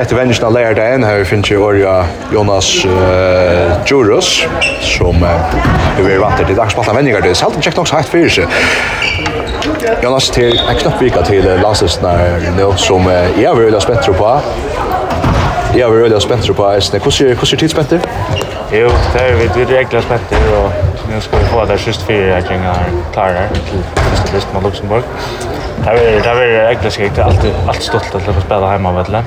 Etter vennene lærer det en her finnes jeg året Jonas uh, Djurus, som uh, vi er vant til dagsballen vendinger. Det er alltid kjekt nok så høyt fyrir seg. Jonas til en knapp vika til landsløsene nå, som jeg er veldig spent på. Jeg er veldig spent på, Esne. Hvordan er tid spent Jo, det er vi er egentlig spent og nå skal vi få det sist fire jeg kjenner klarer til neste listen av Luxemburg. Det är det är egentligen skikt alltid allt stolt att spela hemma med det.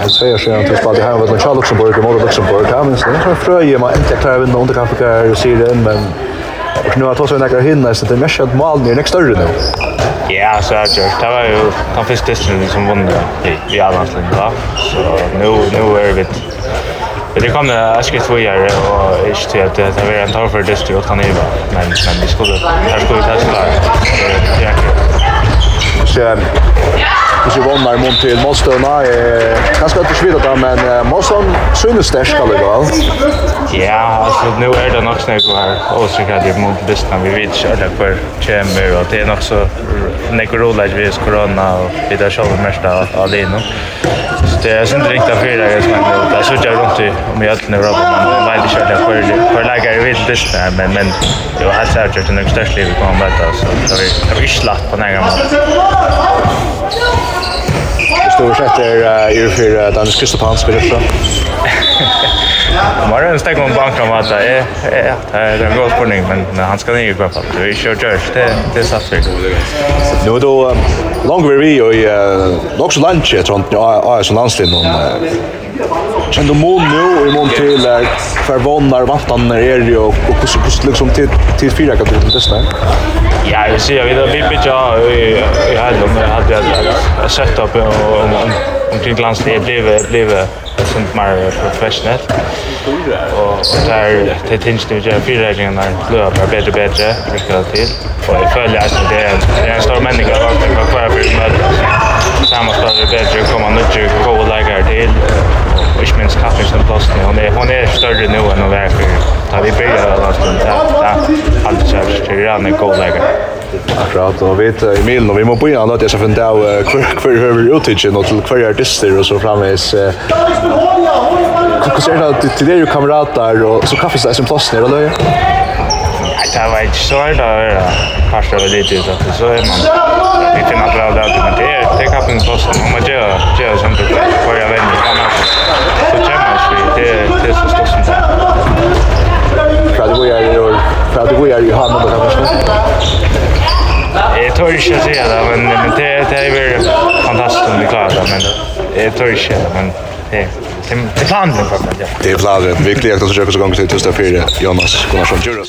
Jag säger så att vi spelar hemma med Charles Luxemburg och Modern Luxemburg. Ja, men det sen så fröjer man inte klara vinna under kaffe och ser det men Och nu har jag tagit några hinna så det är mest att mål är nästa större nu. Ja, så är det. Det var ju den första testen som vann i, i Allandslinjen va? Så nu, nu är vi Men det kommer jag ska två år och inte till att det är en tar för det styrt kan. Men, men vi skulle, här skulle vi testa det. Det är much. And kanske vannar mot til Målstøna, Eh, ganska ikke svårt där men Målstøn synes starka väl. Ja, altså, nu er det nok snakk her, Och så kan det mot bästa vi vet ikke alle hver kommer, og det er nok så nekrolag vi corona och vi där själva mesta alene. Så det är inte riktigt att fyra jag smäller. Det så jag runt om i allt nu Europa men väl det kört där för för lägga i vitt bästa men men det var helt säkert den största vi kommer att möta så vi vi slatt på några mål frätter är för Dennis Kristoff Hans berätta. Man har en steg om banken om att det är en god spårning, men han ska ner i alla fall. Vi kör George, det är satt vi. Nu då, lång vi och nog så lunch, jag tror jag är som landslid någon. Känner mån nu och i mån till förvånar när är det och hur liksom till till fyra kan du testa. Ja, jag ser vi vi bitch jag i hade med hade setup och om, om, omkring landslaget blev blev sånt mer professionellt. Och, och där det tänds nu jag fyra gånger när löper bättre bättre vilka till. Och jag följer att det är det är en stor människa att vara kvar för med Samma större bättre komma nu till gå lägga till. Och inte minst kaffet som plats nu. Hon är, hon är större nu än vad var för. Där vi började last en där. Allt så här, det är en god. Akkurat, og vi vet i milen, og vi må begynne nå at jeg skal finne av hver høver utidgen og til hver artister og så fremveis. Hvordan er det til dere kamerater og så kaffes det som plass nere løye? Det var ikke så hørt å høre. Kanskje det var litt ut at så er man. Vi finner akkurat det men det er kaffes plass. Man må gjøre sånn at det er for jeg venner. tør ikke å si det, men, men det, det er vel fantastisk om vi klarer det, men jeg tør ikke det, men det, det det er planen for meg, ja. Det er planen. Vi gleder oss å kjøpe så ganger til 2004, Jonas Gunnarsson Djuros.